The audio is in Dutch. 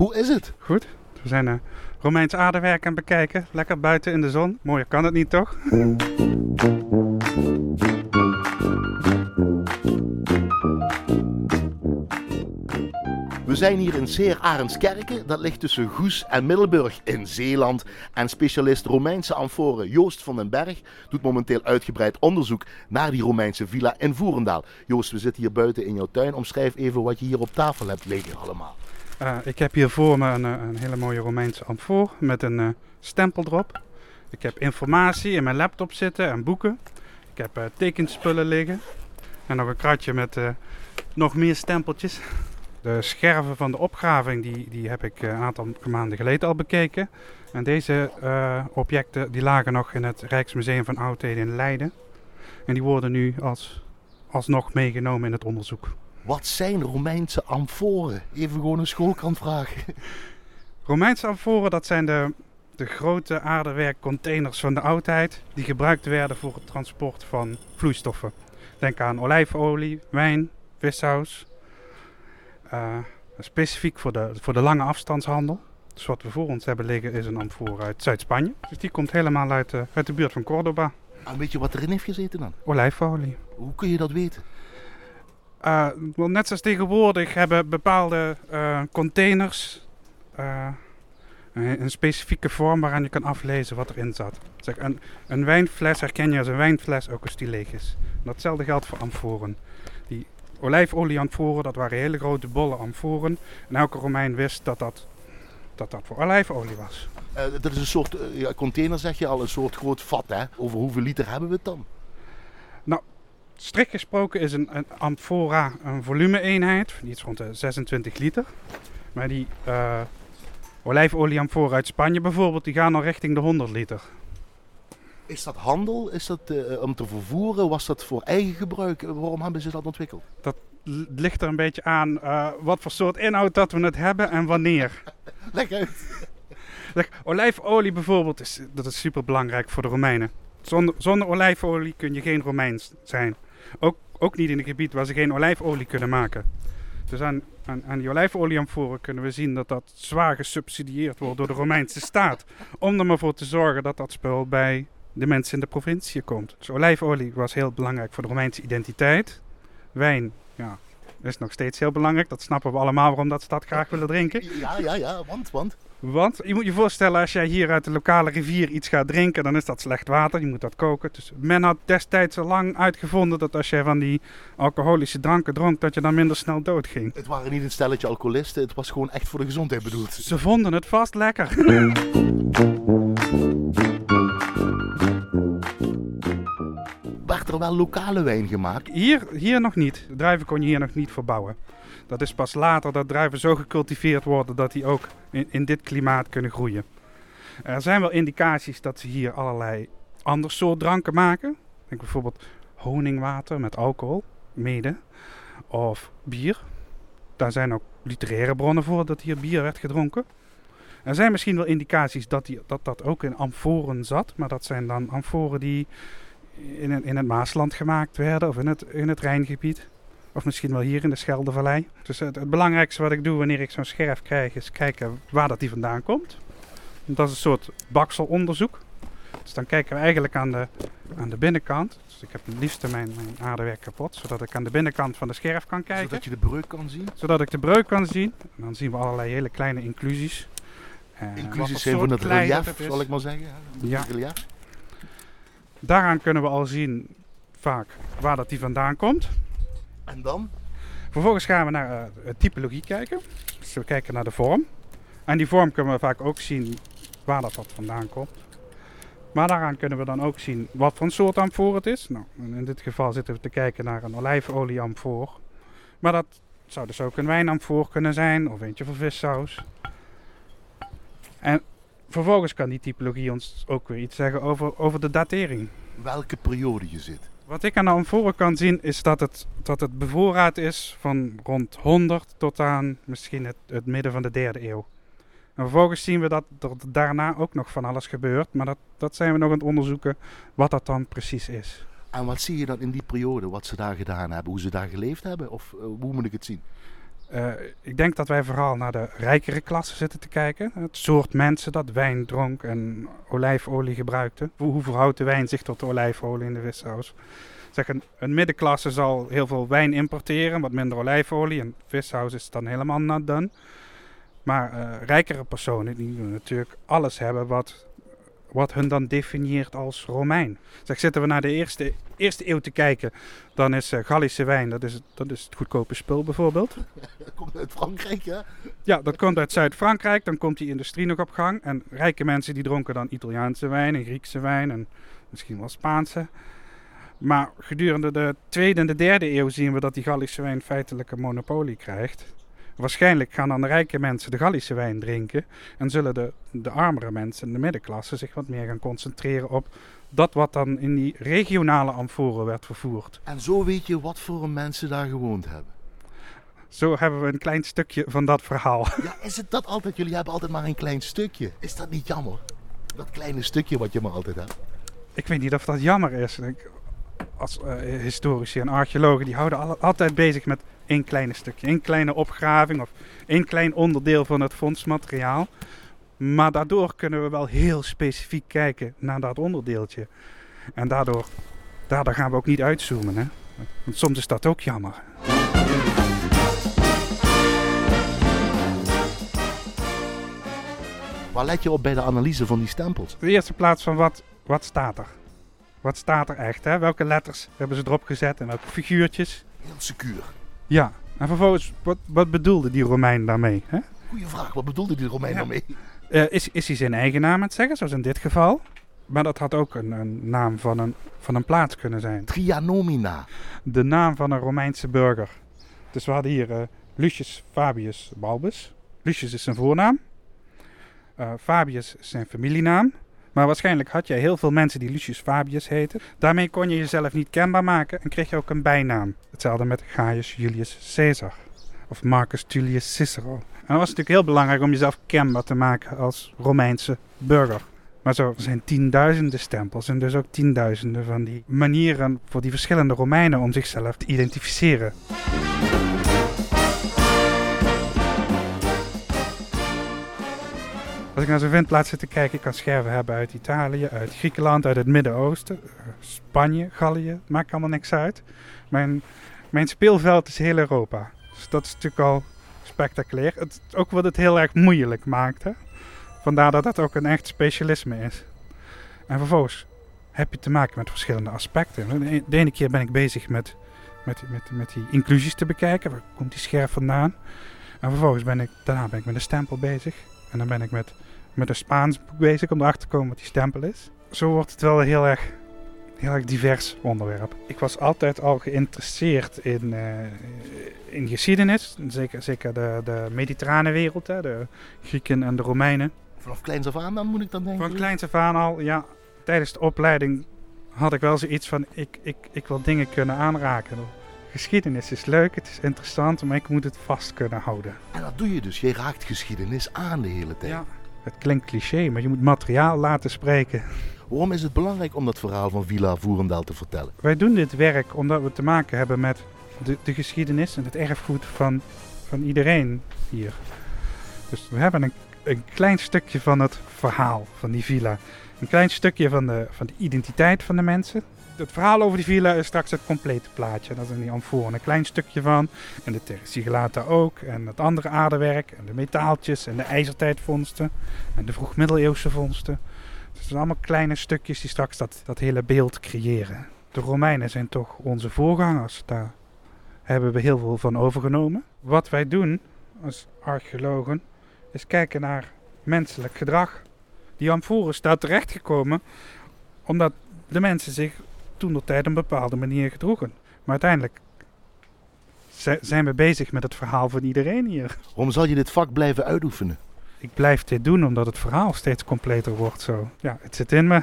Hoe is het? Goed. We zijn een Romeins aardewerk aan het bekijken. Lekker buiten in de zon. Mooier kan het niet, toch? We zijn hier in Seer Arendskerken, dat ligt tussen Goes en Middelburg in Zeeland. En specialist Romeinse amforen Joost van den Berg doet momenteel uitgebreid onderzoek naar die Romeinse villa in Voerendaal. Joost, we zitten hier buiten in jouw tuin. Omschrijf even wat je hier op tafel hebt liggen allemaal. Uh, ik heb hier voor me een, een hele mooie Romeinse amfoor met een uh, stempel erop. Ik heb informatie in mijn laptop zitten en boeken. Ik heb tekenspullen liggen. En nog een kratje met nog meer stempeltjes. De scherven van de opgraving die, die heb ik een aantal maanden geleden al bekeken. En deze objecten die lagen nog in het Rijksmuseum van Oudheden in Leiden. En die worden nu als, alsnog meegenomen in het onderzoek. Wat zijn Romeinse amforen? Even gewoon een schoolkant vragen. Romeinse amforen, dat zijn de, de grote aardewerkcontainers van de oudheid. Die gebruikt werden voor het transport van vloeistoffen. Denk aan olijfolie, wijn, vissaus. Uh, specifiek voor de, voor de lange afstandshandel. Dus wat we voor ons hebben liggen is een amfoor uit Zuid-Spanje. Dus die komt helemaal uit, uh, uit de buurt van Cordoba. En weet je wat erin heeft gezeten dan? Olijfolie. Hoe kun je dat weten? Uh, net zoals tegenwoordig hebben bepaalde uh, containers uh, een specifieke vorm waaraan je kan aflezen wat erin zat. Zeg, een, een wijnfles herken je als een wijnfles ook als die leeg is. Datzelfde geldt voor amforen. Die olijfolie-amforen, dat waren hele grote bolle amforen. En elke Romein wist dat dat, dat, dat voor olijfolie was. dat is een soort container, zeg je al, een soort groot vat. Hè? Over hoeveel liter hebben we het dan? Strikt gesproken is een, een amfora een volume-eenheid, iets rond de 26 liter. Maar die uh, olijfolie-amfora uit Spanje bijvoorbeeld, die gaan al richting de 100 liter. Is dat handel? Is dat uh, om te vervoeren? Was dat voor eigen gebruik? Waarom hebben ze dat ontwikkeld? Dat ligt er een beetje aan uh, wat voor soort inhoud dat we het hebben en wanneer. Uit. Olijfolie bijvoorbeeld, is, dat is super belangrijk voor de Romeinen. Zonder, zonder olijfolie kun je geen Romeins zijn. Ook, ook niet in een gebied waar ze geen olijfolie kunnen maken. Dus aan, aan, aan die kunnen we zien dat dat zwaar gesubsidieerd wordt door de Romeinse staat. Om er maar voor te zorgen dat dat spul bij de mensen in de provincie komt. Dus olijfolie was heel belangrijk voor de Romeinse identiteit. Wijn, ja, is nog steeds heel belangrijk. Dat snappen we allemaal waarom dat ze dat graag willen drinken. Ja, ja, ja, want, want? Want je moet je voorstellen, als jij hier uit de lokale rivier iets gaat drinken, dan is dat slecht water. Je moet dat koken. Dus men had destijds al lang uitgevonden dat als je van die alcoholische dranken dronk, dat je dan minder snel doodging. Het waren niet een stelletje alcoholisten, het was gewoon echt voor de gezondheid bedoeld. Ze vonden het vast lekker. er wel lokale wijn gemaakt? Hier, hier nog niet. De druiven kon je hier nog niet verbouwen. Dat is pas later dat druiven zo gecultiveerd worden dat die ook in, in dit klimaat kunnen groeien. Er zijn wel indicaties dat ze hier allerlei ander soort dranken maken. Denk bijvoorbeeld honingwater met alcohol, mede. Of bier. Daar zijn ook literaire bronnen voor dat hier bier werd gedronken. Er zijn misschien wel indicaties dat die, dat, dat ook in amforen zat. Maar dat zijn dan amforen die in, in het Maasland gemaakt werden of in het, in het Rijngebied. Of misschien wel hier in de Scheldevallei. Dus het, het belangrijkste wat ik doe wanneer ik zo'n scherf krijg, is kijken waar dat die vandaan komt. Dat is een soort bakselonderzoek. Dus dan kijken we eigenlijk aan de, aan de binnenkant. Dus ik heb het liefst mijn, mijn aardewerk kapot, zodat ik aan de binnenkant van de scherf kan kijken. Zodat je de breuk kan zien? Zodat ik de breuk kan zien. En dan zien we allerlei hele kleine inclusies. Uh, inclusies zijn van het relief, zal ik maar zeggen. Ja. Relief. Daaraan kunnen we al zien vaak waar dat die vandaan komt. En dan? Vervolgens gaan we naar uh, typologie kijken. Dus we kijken naar de vorm. En die vorm kunnen we vaak ook zien waar dat wat vandaan komt. Maar daaraan kunnen we dan ook zien wat voor een soort amfoor het is. Nou, in dit geval zitten we te kijken naar een olijfolieamfoor. Maar dat zou dus ook een wijnamfoor kunnen zijn of eentje voor vissaus. En vervolgens kan die typologie ons ook weer iets zeggen over, over de datering. Welke periode je zit. Wat ik aan de amforen kan zien is dat het, dat het bevoorraad is van rond 100 tot aan misschien het, het midden van de derde eeuw. En vervolgens zien we dat er daarna ook nog van alles gebeurt. Maar dat, dat zijn we nog aan het onderzoeken wat dat dan precies is. En wat zie je dan in die periode, wat ze daar gedaan hebben, hoe ze daar geleefd hebben? Of uh, hoe moet ik het zien? Uh, ik denk dat wij vooral naar de rijkere klasse zitten te kijken. Het soort mensen dat wijn dronk en olijfolie gebruikte. Hoe verhoudt de wijn zich tot de olijfolie in de vissaus? Zeg, een, een, middenklasse zal heel veel wijn importeren, wat minder olijfolie. En vissaus is dan helemaal not done. Maar uh, rijkere personen die natuurlijk alles hebben wat wat hun dan definieert als Romein. Zeg, zitten we naar de eerste, eerste eeuw te kijken, dan is uh, Gallische wijn, dat is, dat is het goedkope spul bijvoorbeeld. Dat komt uit Frankrijk, hè? Ja, dat komt uit Zuid-Frankrijk, dan komt die industrie nog op gang. En rijke mensen die dronken dan Italiaanse wijn en Griekse wijn en misschien wel Spaanse. Maar gedurende de tweede en de derde eeuw zien we dat die Gallische wijn feitelijk een monopolie krijgt. Waarschijnlijk gaan dan de rijke mensen de Gallische wijn drinken en zullen de, de armere mensen de middenklasse zich wat meer gaan concentreren op dat wat dan in die regionale amforen werd vervoerd. En zo weet je wat voor mensen daar gewoond hebben. Zo hebben we een klein stukje van dat verhaal. Ja, is het dat altijd? Jullie hebben altijd maar een klein stukje. Is dat niet jammer? Dat kleine stukje wat je maar altijd hebt. Ik weet niet of dat jammer is. Als uh, historici en archeologen die houden altijd bezig met één kleine stukje, één kleine opgraving of één klein onderdeel van het fondsmateriaal. Maar daardoor kunnen we wel heel specifiek kijken naar dat onderdeeltje. En daardoor, daardoor gaan we ook niet uitzoomen. Hè? Want soms is dat ook jammer. Waar let je op bij de analyse van die stempels? De eerste plaats van wat, wat staat er? Wat staat er echt? Hè? Welke letters hebben ze erop gezet en welke figuurtjes? Heel secuur. Ja, en vervolgens, wat, wat bedoelde die Romein daarmee? Hè? Goeie vraag, wat bedoelde die Romein daarmee? Uh, is, is hij zijn eigen naam aan het zeggen, zoals in dit geval? Maar dat had ook een, een, naam van een, van een plaats kunnen zijn. Trianomina. De naam van een Romeinse burger. Dus we hadden hier uh, Lucius Fabius Balbus. Lucius is zijn voornaam. Uh, Fabius is zijn familienaam. Maar waarschijnlijk had jij heel veel mensen die Lucius Fabius heten. Daarmee kon je jezelf niet kenbaar maken en kreeg je ook een bijnaam. Hetzelfde met Gaius Julius Caesar of Marcus Tullius Cicero. En dat was natuurlijk heel belangrijk om jezelf kenbaar te maken als Romeinse burger. Maar zo zijn tienduizenden stempels en dus ook tienduizenden van die manieren voor die verschillende Romeinen om zichzelf te identificeren. Als ik naar zo'n vindplaats zit te kijken, ik kan scherven hebben uit Italië, uit Griekenland, uit het Midden-Oosten, eh, Spanje, Gallië, maakt allemaal niks uit. Mijn, mijn speelveld is heel Europa. Dus dat is natuurlijk al spectaculair. Het, ook wat het heel erg moeilijk maakt. Vandaar dat dat ook een echt specialisme is. En vervolgens heb je te maken met verschillende aspecten. De ene keer ben ik bezig met, met, met, met die inclusies te bekijken. Waar komt die scherf vandaan? En vervolgens ben ik, daarna ben ik met een stempel bezig. En dan ben ik met, met een Spaans boek bezig om erachter te komen wat die stempel is. Zo wordt het wel heel erg, heel erg divers onderwerp. Ik was altijd al geïnteresseerd in, uh, in geschiedenis. Zeker, zeker de, de mediterrane wereld, hè, de Grieken en de Romeinen. Vanaf kleins af aan dan moet ik dan denken? Van kleins af aan al, ja. Tijdens de opleiding had ik wel zoiets van, ik, ik, ik wil dingen kunnen aanraken. Geschiedenis is leuk, het is interessant, maar ik moet het vast kunnen houden. En dat doe je dus. Je raakt geschiedenis aan de hele tijd. Ja, het klinkt cliché, maar je moet materiaal laten spreken. Waarom is het belangrijk om dat verhaal van Villa Voerendaal te vertellen? Wij doen dit werk omdat we te maken hebben met de, de geschiedenis en het erfgoed van, van iedereen hier. Dus we hebben een, een klein stukje van het verhaal van die villa. Een klein stukje van de, van de identiteit van de mensen het verhaal over die villa is straks het complete plaatje. Dat is in die amforen een klein stukje van. En de terrasigillata ook. En het andere aardewerk. En de metaaltjes. En de ijzertijdvondsten. En de vroegmiddeleeuwse vondsten. Dus het zijn allemaal kleine stukjes die straks dat, dat hele beeld creëren. De Romeinen zijn toch onze voorgangers. Daar hebben we heel veel van overgenomen. Wat wij doen als archeologen is kijken naar menselijk gedrag. Die amforen staat terechtgekomen omdat de mensen zich toen de tijd op een bepaalde manier gedroegen. Maar uiteindelijk zijn we bezig met het verhaal van iedereen hier. Waarom zal je dit vak blijven uitoefenen? Ik blijf dit doen omdat het verhaal steeds completer wordt zo. Ja, het zit in me.